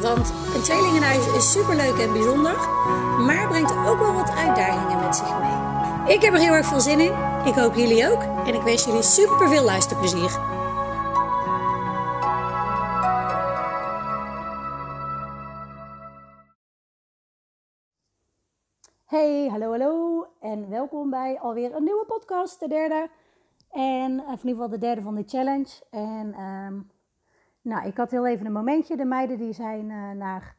Want een tweelingenhuis is superleuk en bijzonder, maar brengt ook wel wat uitdagingen met zich mee. Ik heb er heel erg veel zin in. Ik hoop jullie ook. En ik wens jullie super veel luisterplezier. Hey, hallo, hallo. En welkom bij alweer een nieuwe podcast, de derde. En, of in ieder geval de derde van de challenge. En ehm, nou, ik had heel even een momentje. De meiden die zijn uh, naar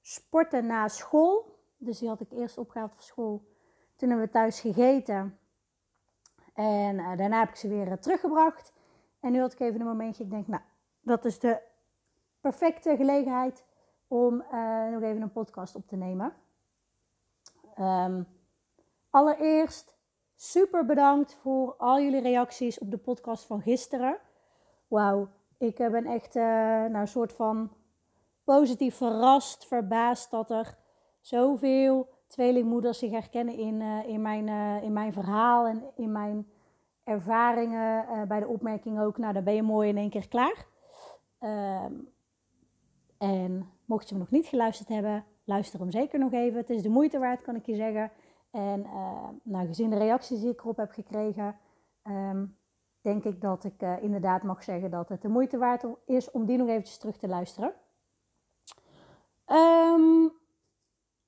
sporten na school. Dus die had ik eerst opgehaald van school. Toen hebben we thuis gegeten. En uh, daarna heb ik ze weer uh, teruggebracht. En nu had ik even een momentje. Ik denk, nou, dat is de perfecte gelegenheid om nog even een podcast op te nemen. Um, allereerst super bedankt voor al jullie reacties op de podcast van gisteren. Wauw, ik ben echt uh, nou, een soort van positief verrast, verbaasd dat er zoveel tweelingmoeders zich herkennen in, uh, in, mijn, in mijn verhaal en in mijn ervaringen. bij de opmerking ook, nou dan ben je mooi in één keer klaar. Um, en mocht je me nog niet geluisterd hebben, luister hem zeker nog even. Het is de moeite waard, kan ik je zeggen. En nou, gezien de reacties die ik erop heb gekregen, um, denk ik dat ik uh, inderdaad mag zeggen dat het de moeite waard is om die nog eventjes terug te luisteren. Um,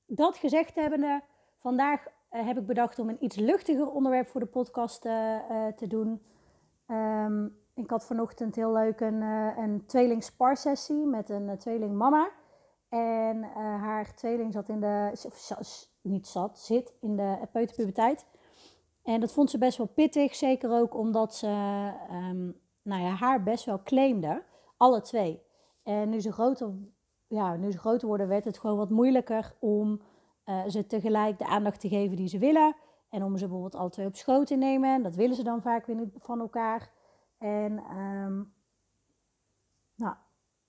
dat gezegd hebbende, vandaag uh, heb ik bedacht om een iets luchtiger onderwerp voor de podcast uh, te doen. Um, ik had vanochtend heel leuk een, een tweeling spar sessie met een tweeling mama. En haar tweeling zat in de, of, niet zat, zit in de peuterpuberteit. En dat vond ze best wel pittig, zeker ook omdat ze um, nou ja, haar best wel claimde. Alle twee. En nu ze groter, ja, nu ze groter worden, werd het gewoon wat moeilijker om uh, ze tegelijk de aandacht te geven die ze willen. En om ze bijvoorbeeld alle twee op schoot te nemen. Dat willen ze dan vaak weer niet van elkaar. En um, nou,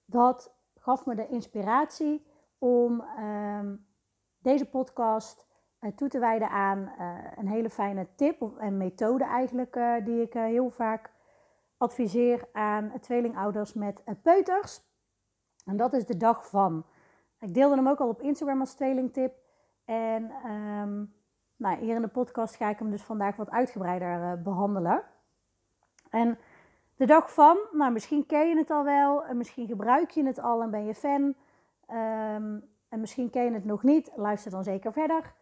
dat gaf me de inspiratie om um, deze podcast toe te wijden aan uh, een hele fijne tip en methode eigenlijk, uh, die ik heel vaak adviseer aan tweelingouders met peuters. En dat is de dag van. Ik deelde hem ook al op Instagram als tweelingtip. En um, nou, hier in de podcast ga ik hem dus vandaag wat uitgebreider behandelen. En de dag van, nou misschien ken je het al wel, en misschien gebruik je het al en ben je fan. Um, en misschien ken je het nog niet, luister dan zeker verder.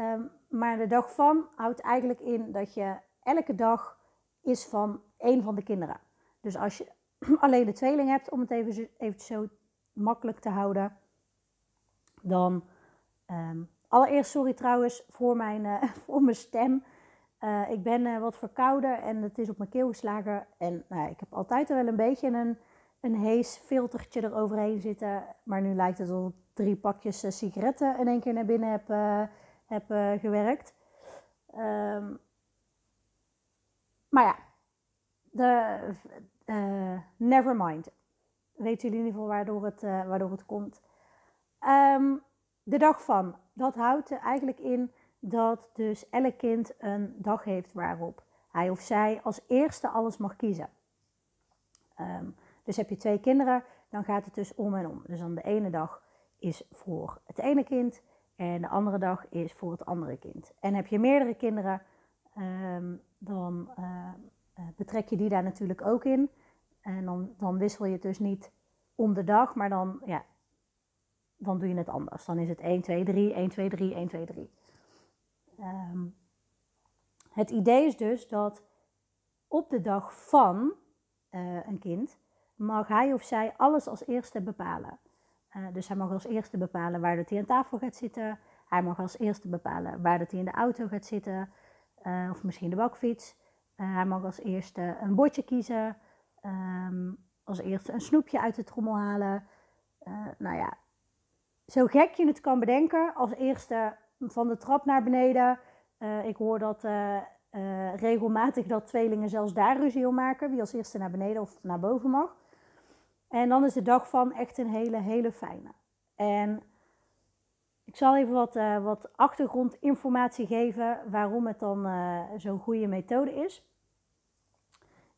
Um, maar de dag van houdt eigenlijk in dat je elke dag is van één van de kinderen. Dus als je alleen de tweeling hebt, om het even, even zo makkelijk te houden, dan. Um, allereerst, sorry trouwens voor mijn, uh, voor mijn stem. Uh, ik ben uh, wat verkouden en het is op mijn keel geslagen. En nou, ik heb altijd wel een beetje een, een hees filtertje eroverheen zitten. Maar nu lijkt het alsof drie pakjes sigaretten in één keer naar binnen heb heb uh, gewerkt. Um, maar ja, de, uh, never mind. Weten jullie in ieder geval waardoor het, uh, waardoor het komt. Um, de dag van, dat houdt er eigenlijk in dat dus elk kind een dag heeft waarop hij of zij als eerste alles mag kiezen. Um, dus heb je twee kinderen, dan gaat het dus om en om. Dus dan de ene dag is voor het ene kind en de andere dag is voor het andere kind. En heb je meerdere kinderen, um, dan uh, betrek je die daar natuurlijk ook in. En dan, dan wissel je het dus niet om de dag, maar dan, ja, dan doe je het anders. Dan is het 1, 2, 3, 1, 2, 3, 1, 2, 3. Um, het idee is dus dat op de dag van uh, een kind mag hij of zij alles als eerste bepalen. Uh, dus hij mag als eerste bepalen waar dat hij aan tafel gaat zitten. Hij mag als eerste bepalen waar dat hij in de auto gaat zitten. Uh, of misschien de bakfiets. Uh, hij mag als eerste een bordje kiezen. Um, als eerste een snoepje uit de trommel halen. nou ja, zo gek je het kan bedenken, als eerste van de trap naar beneden. Ik hoor dat regelmatig dat tweelingen zelfs daar ruzie om maken. Wie als eerste naar beneden of naar boven mag. En dan is de dag van echt een hele, hele fijne. En ik zal even wat, wat achtergrondinformatie geven waarom het dan zo'n goede methode is.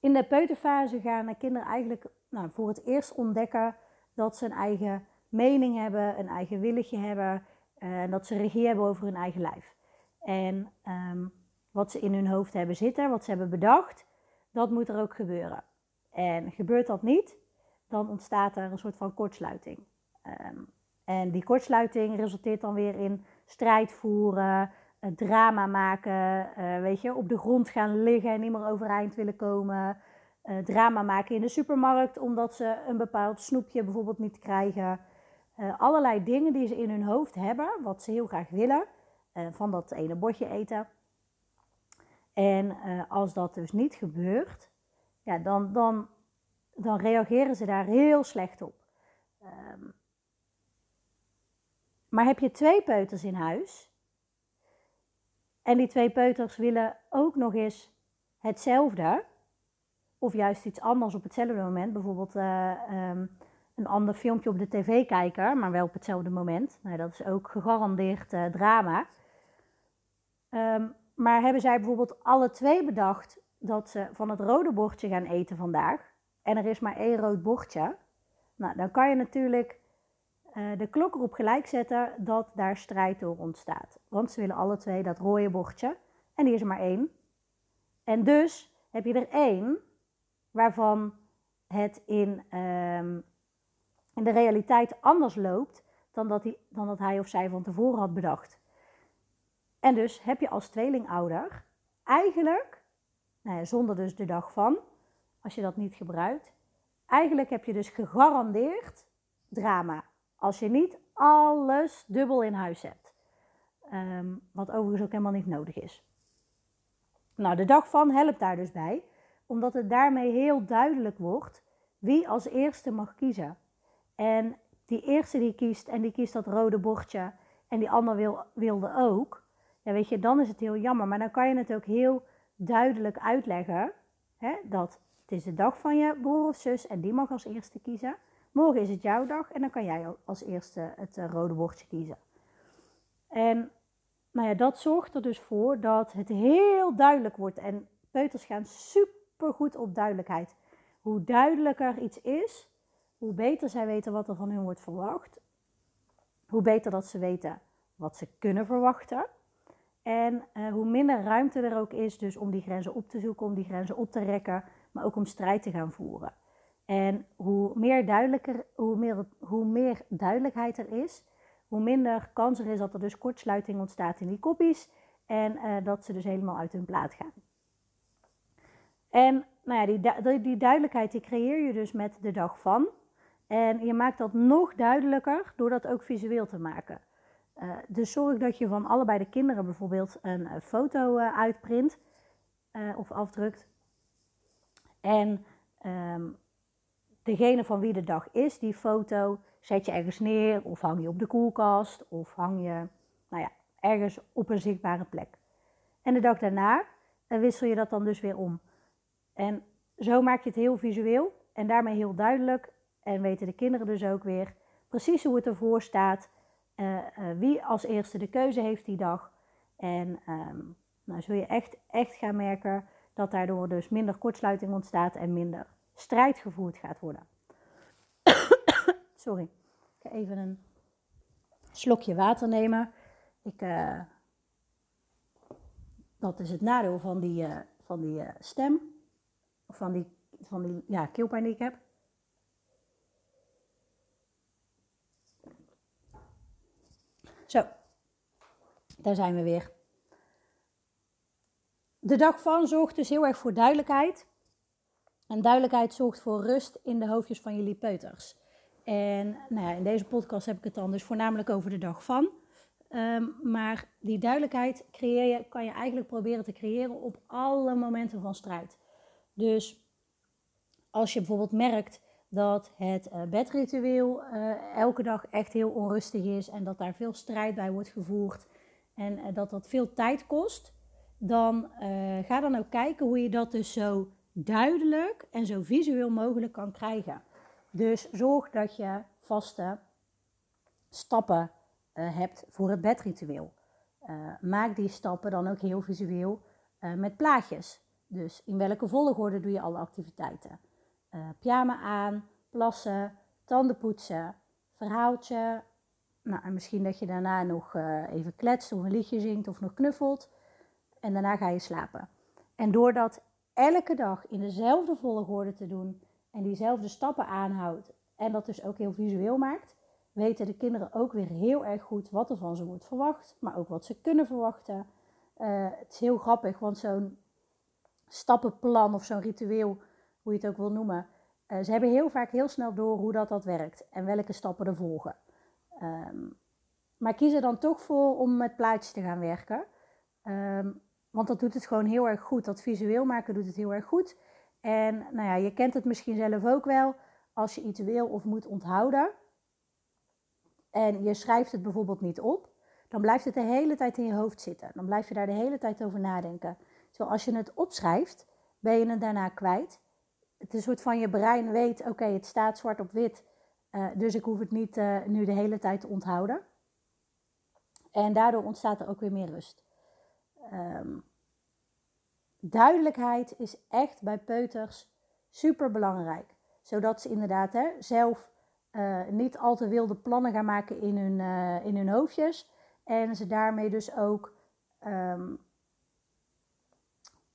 In de peuterfase gaan kinderen eigenlijk nou, voor het eerst ontdekken dat ze een eigen mening hebben, een eigen willetje hebben en eh, dat ze regie hebben over hun eigen lijf. En ehm, wat ze in hun hoofd hebben zitten, wat ze hebben bedacht, dat moet er ook gebeuren. En gebeurt dat niet, dan ontstaat er een soort van kortsluiting. Ehm, en die kortsluiting resulteert dan weer in strijd voeren, drama maken, uh, weet je, op de grond gaan liggen en niet meer overeind willen komen. Uh, drama maken in de supermarkt omdat ze een bepaald snoepje bijvoorbeeld niet krijgen. Allerlei dingen die ze in hun hoofd hebben, wat ze heel graag willen, van dat ene bordje eten. En als dat dus niet gebeurt, ja, dan, dan, dan reageren ze daar heel slecht op. Um, maar heb je twee peuters in huis, en die twee peuters willen ook nog eens hetzelfde, of juist iets anders op hetzelfde moment. Bijvoorbeeld uh, um, een ander filmpje op de tv kijken, maar wel op hetzelfde moment. Nou, dat is ook gegarandeerd uh, drama. Um, maar hebben zij bijvoorbeeld alle twee bedacht dat ze van het rode bordje gaan eten vandaag, en er is maar één rood bordje, nou, dan kan je natuurlijk uh, de klok erop gelijk zetten dat daar strijd door ontstaat. Want ze willen alle twee dat rode bordje. En die is er maar één. En dus heb je er één waarvan het in, um, in de realiteit anders loopt dan dat, hij, dan dat hij of zij van tevoren had bedacht. En dus heb je als tweelingouder eigenlijk, nou ja, zonder dus de dag van, als je dat niet gebruikt, eigenlijk heb je dus gegarandeerd drama. Als je niet alles dubbel in huis hebt. Ehm, wat overigens ook helemaal niet nodig is. Nou, de dag van helpt daar dus bij, omdat het daarmee heel duidelijk wordt wie als eerste mag kiezen. En die eerste die kiest en die kiest dat rode bordje en die ander wil, wilde ook, ja, weet je, dan is het heel jammer. Maar dan kan je het ook heel duidelijk uitleggen hè, dat het is de dag van je broer of zus en die mag als eerste kiezen. Morgen is het jouw dag en dan kan jij als eerste het eh, rode bordje kiezen. En nou ja, dat zorgt er dus voor dat het heel duidelijk wordt. En peuters gaan super goed op duidelijkheid. Hoe duidelijker iets is, hoe beter zij weten wat er van hun wordt verwacht. Hoe beter dat ze weten wat ze kunnen verwachten. En uh, hoe minder ruimte er ook is dus om die grenzen op te zoeken, om die grenzen op te rekken, maar ook om strijd te gaan voeren. En hoe meer, duidelijker, hoe, meer, hoe meer duidelijkheid er is, hoe minder kans er is dat er dus kortsluiting ontstaat in die koppies en uh, dat ze dus helemaal uit hun plaat gaan. En nou ja, die, die duidelijkheid die creëer je dus met de dag van. En je maakt dat nog duidelijker door dat ook visueel te maken. Uh, dus zorg dat je van allebei de kinderen bijvoorbeeld een uh, foto uitprint of afdrukt. En um, degene van wie de dag is, die foto, zet je ergens neer of hang je op de koelkast of hang je nou ja, ergens op een zichtbare plek. En de dag daarna dan wissel je dat dan dus weer om. En zo maak je het heel visueel en daarmee heel duidelijk. En weten de kinderen dus ook weer precies hoe het ervoor staat. Uh, uh, wie als eerste de keuze heeft die dag. En um, nou zul je echt, echt gaan merken dat daardoor dus minder kortsluiting ontstaat en minder strijd gevoerd gaat worden. Sorry, ik ga even een slokje water nemen. Ik, uh, dat is het nadeel van die, uh, van die uh, stem, of van die, van die ja, keelpijn die ik heb. Zo, daar zijn we weer. De dag van zorgt dus heel erg voor duidelijkheid. En duidelijkheid zorgt voor rust in de hoofdjes van jullie peuters. En nou ja, in deze podcast heb ik het dan dus voornamelijk over de dag van. Um, maar die duidelijkheid creëer je, kan je eigenlijk proberen te creëren op alle momenten van strijd. Dus als je bijvoorbeeld merkt dat het uh, bedritueel uh, elke dag echt heel onrustig is en dat daar veel strijd bij wordt gevoerd en uh, dat dat veel tijd kost, dan ga dan ook kijken hoe je dat dus zo duidelijk en zo visueel mogelijk kan krijgen. Dus zorg dat je vaste stappen hebt voor het bedritueel. maak die stappen dan ook heel visueel met plaatjes. Dus in welke volgorde doe je alle activiteiten? pyjama aan, plassen, tanden poetsen, verhaaltje. Nou, en misschien dat je daarna nog even kletst of een liedje zingt of nog knuffelt. En daarna ga je slapen. En door dat elke dag in dezelfde volgorde te doen en diezelfde stappen aanhoudt en dat dus ook heel visueel maakt, weten de kinderen ook weer heel erg goed wat er van ze wordt verwacht, maar ook wat ze kunnen verwachten. Uh, het is heel grappig, want zo'n stappenplan of zo'n ritueel hoe je het ook wil noemen. Uh, ze hebben heel vaak heel snel door hoe dat, dat werkt en welke stappen er volgen. Um, maar kiezen dan toch voor om met plaatjes te gaan werken. Um, want dat doet het gewoon heel erg goed. Dat visueel maken doet het heel erg goed. En nou ja, je kent het misschien zelf ook wel. Als je iets wil of moet onthouden. En je schrijft het bijvoorbeeld niet op. Dan blijft het de hele tijd in je hoofd zitten. Dan blijf je daar de hele tijd over nadenken. Terwijl als je het opschrijft, ben je het daarna kwijt het is een soort van je brein weet, oké, het staat zwart op wit, uh, dus ik hoef het niet uh, nu de hele tijd te onthouden. En daardoor ontstaat er ook weer meer rust. Um, duidelijkheid is echt bij peuters super belangrijk. Zodat ze inderdaad hè, zelf uh, niet al te wilde plannen gaan maken in hun, in hun hoofdjes. En ze daarmee dus ook, um,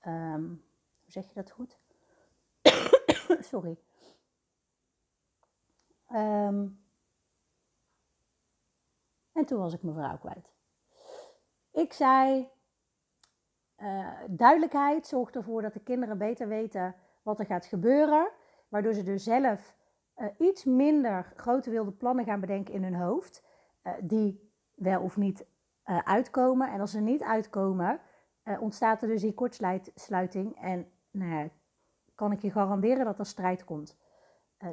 um, hoe zeg je dat goed? Sorry. En toen was ik mijn vrouw kwijt. Ik zei, uh, duidelijkheid zorgt ervoor dat de kinderen beter weten wat er gaat gebeuren. Waardoor ze dus zelf uh, iets minder grote wilde plannen gaan bedenken in hun hoofd. Uh, die wel of niet uitkomen. En als ze niet uitkomen, ontstaat er dus die kortsluiting. En nou ja, kan ik je garanderen dat er strijd komt.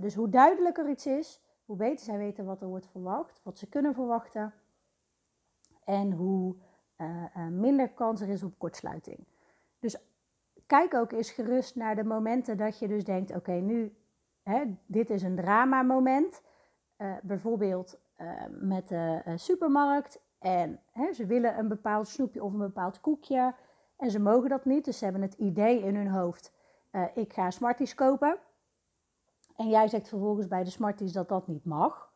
Dus hoe duidelijker iets is, hoe beter zij weten wat er wordt verwacht, wat ze kunnen verwachten en hoe minder kans er is op kortsluiting. Dus kijk ook eens gerust naar de momenten dat je dus denkt: oké, nu, hè, dit is een drama moment. bijvoorbeeld met de supermarkt en hè, ze willen een bepaald snoepje of een bepaald koekje en ze mogen dat niet, dus ze hebben het idee in hun hoofd ik ga Smarties kopen. En jij zegt vervolgens bij de Smarties dat dat niet mag.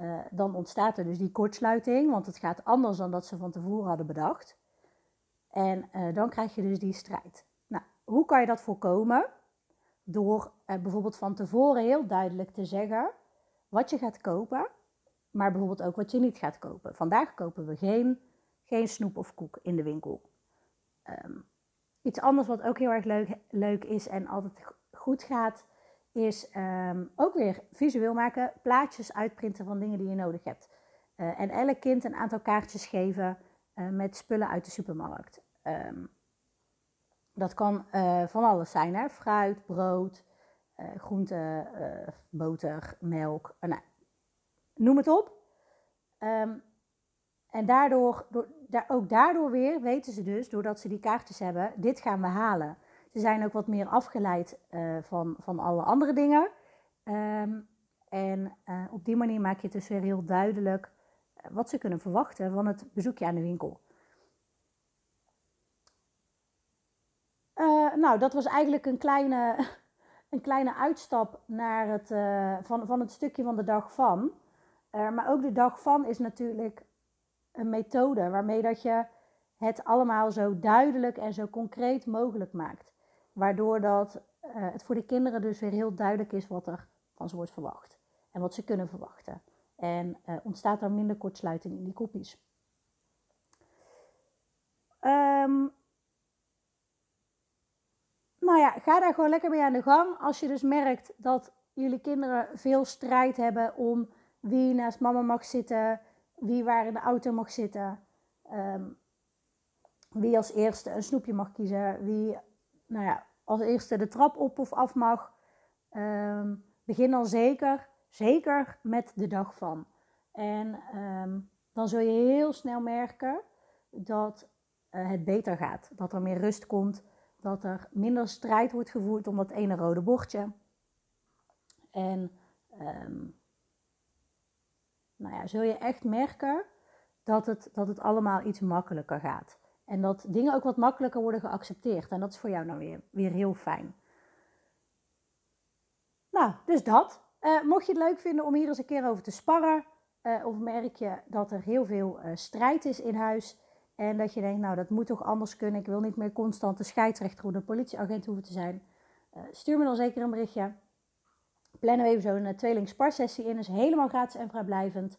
Uh, dan ontstaat er dus die kortsluiting, want het gaat anders dan dat ze van tevoren hadden bedacht. En uh, dan krijg je dus die strijd. Nou, hoe kan je dat voorkomen? Door bijvoorbeeld van tevoren heel duidelijk te zeggen wat je gaat kopen, maar bijvoorbeeld ook wat je niet gaat kopen. Vandaag kopen we geen, geen snoep of koek in de winkel. Um, Iets anders wat ook heel erg leuk, leuk is en altijd goed gaat, is um, ook weer visueel maken, plaatjes uitprinten van dingen die je nodig hebt. Uh, en elk kind een aantal kaartjes geven uh, met spullen uit de supermarkt. Um, dat kan uh, van alles zijn, hè? fruit, brood, groente, boter, melk, nou, noem het op. Um, en daardoor, door, daar, ook daardoor weer weten ze dus, doordat ze die kaartjes hebben, dit gaan we halen. Ze zijn ook wat meer afgeleid uh, van, van alle andere dingen. Um, en uh, op die manier maak je dus weer heel duidelijk uh, wat ze kunnen verwachten van het bezoekje aan de winkel. nou, dat was eigenlijk een kleine, een kleine uitstap naar het, van, van het stukje van de dag van. maar ook de dag van is natuurlijk een methode waarmee dat je het allemaal zo duidelijk en zo concreet mogelijk maakt. Waardoor dat, uh, het voor de kinderen dus weer heel duidelijk is wat er van ze wordt verwacht. En wat ze kunnen verwachten. En uh, ontstaat er minder kortsluiting in die kopjes. Um, nou ja, ga daar gewoon lekker mee aan de gang. Als je dus merkt dat jullie kinderen veel strijd hebben om wie naast mama mag zitten, wie waar in de auto mag zitten. Um, wie als eerste een snoepje mag kiezen. Wie nou ja, als eerste de trap op of af mag. Um, begin dan zeker, zeker met de dag van. En ehm, dan zul je heel snel merken dat uh, het beter gaat. Dat er meer rust komt, dat er minder strijd wordt gevoerd om dat ene rode bordje. En um, nou ja, zul je echt merken dat het, dat het allemaal iets makkelijker gaat. En dat dingen ook wat makkelijker worden geaccepteerd. En dat is voor jou nou weer, weer heel fijn. Nou, dus dat. Uh, mocht je het leuk vinden om hier eens een keer over te sparren, uh, of merk je dat er heel veel uh, strijd is in huis en dat je denkt, nou dat moet toch anders kunnen, ik wil niet meer constant de scheidsrechter of de politieagent hoeven te zijn, stuur me dan zeker een berichtje. Plannen we even zo'n tweeling sparsessie in, is helemaal gratis en vrijblijvend.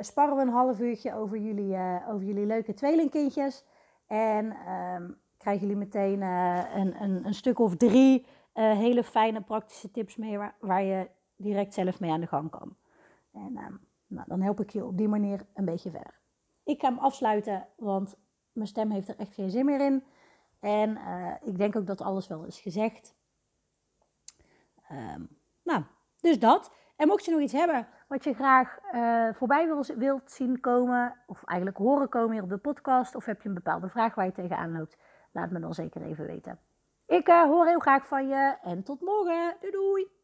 sparren we een half uurtje over jullie, over jullie leuke tweelingkindjes en ehm, krijgen jullie meteen een, een, een stuk of drie hele fijne praktische tips mee waar, je direct zelf mee aan de gang kan. En ehm, nou, dan help ik je op die manier een beetje verder. Ik ga hem afsluiten, want mijn stem heeft er echt geen zin meer in. En uh, ik denk ook dat alles wel is gezegd. Um, nou, dus dat. En mocht je nog iets hebben wat je graag uh, voorbij wil, wilt zien komen, of eigenlijk horen komen hier op de podcast, of heb je een bepaalde vraag waar je tegenaan loopt, laat me dan zeker even weten. Ik uh, hoor heel graag van je en tot morgen. Doei doei!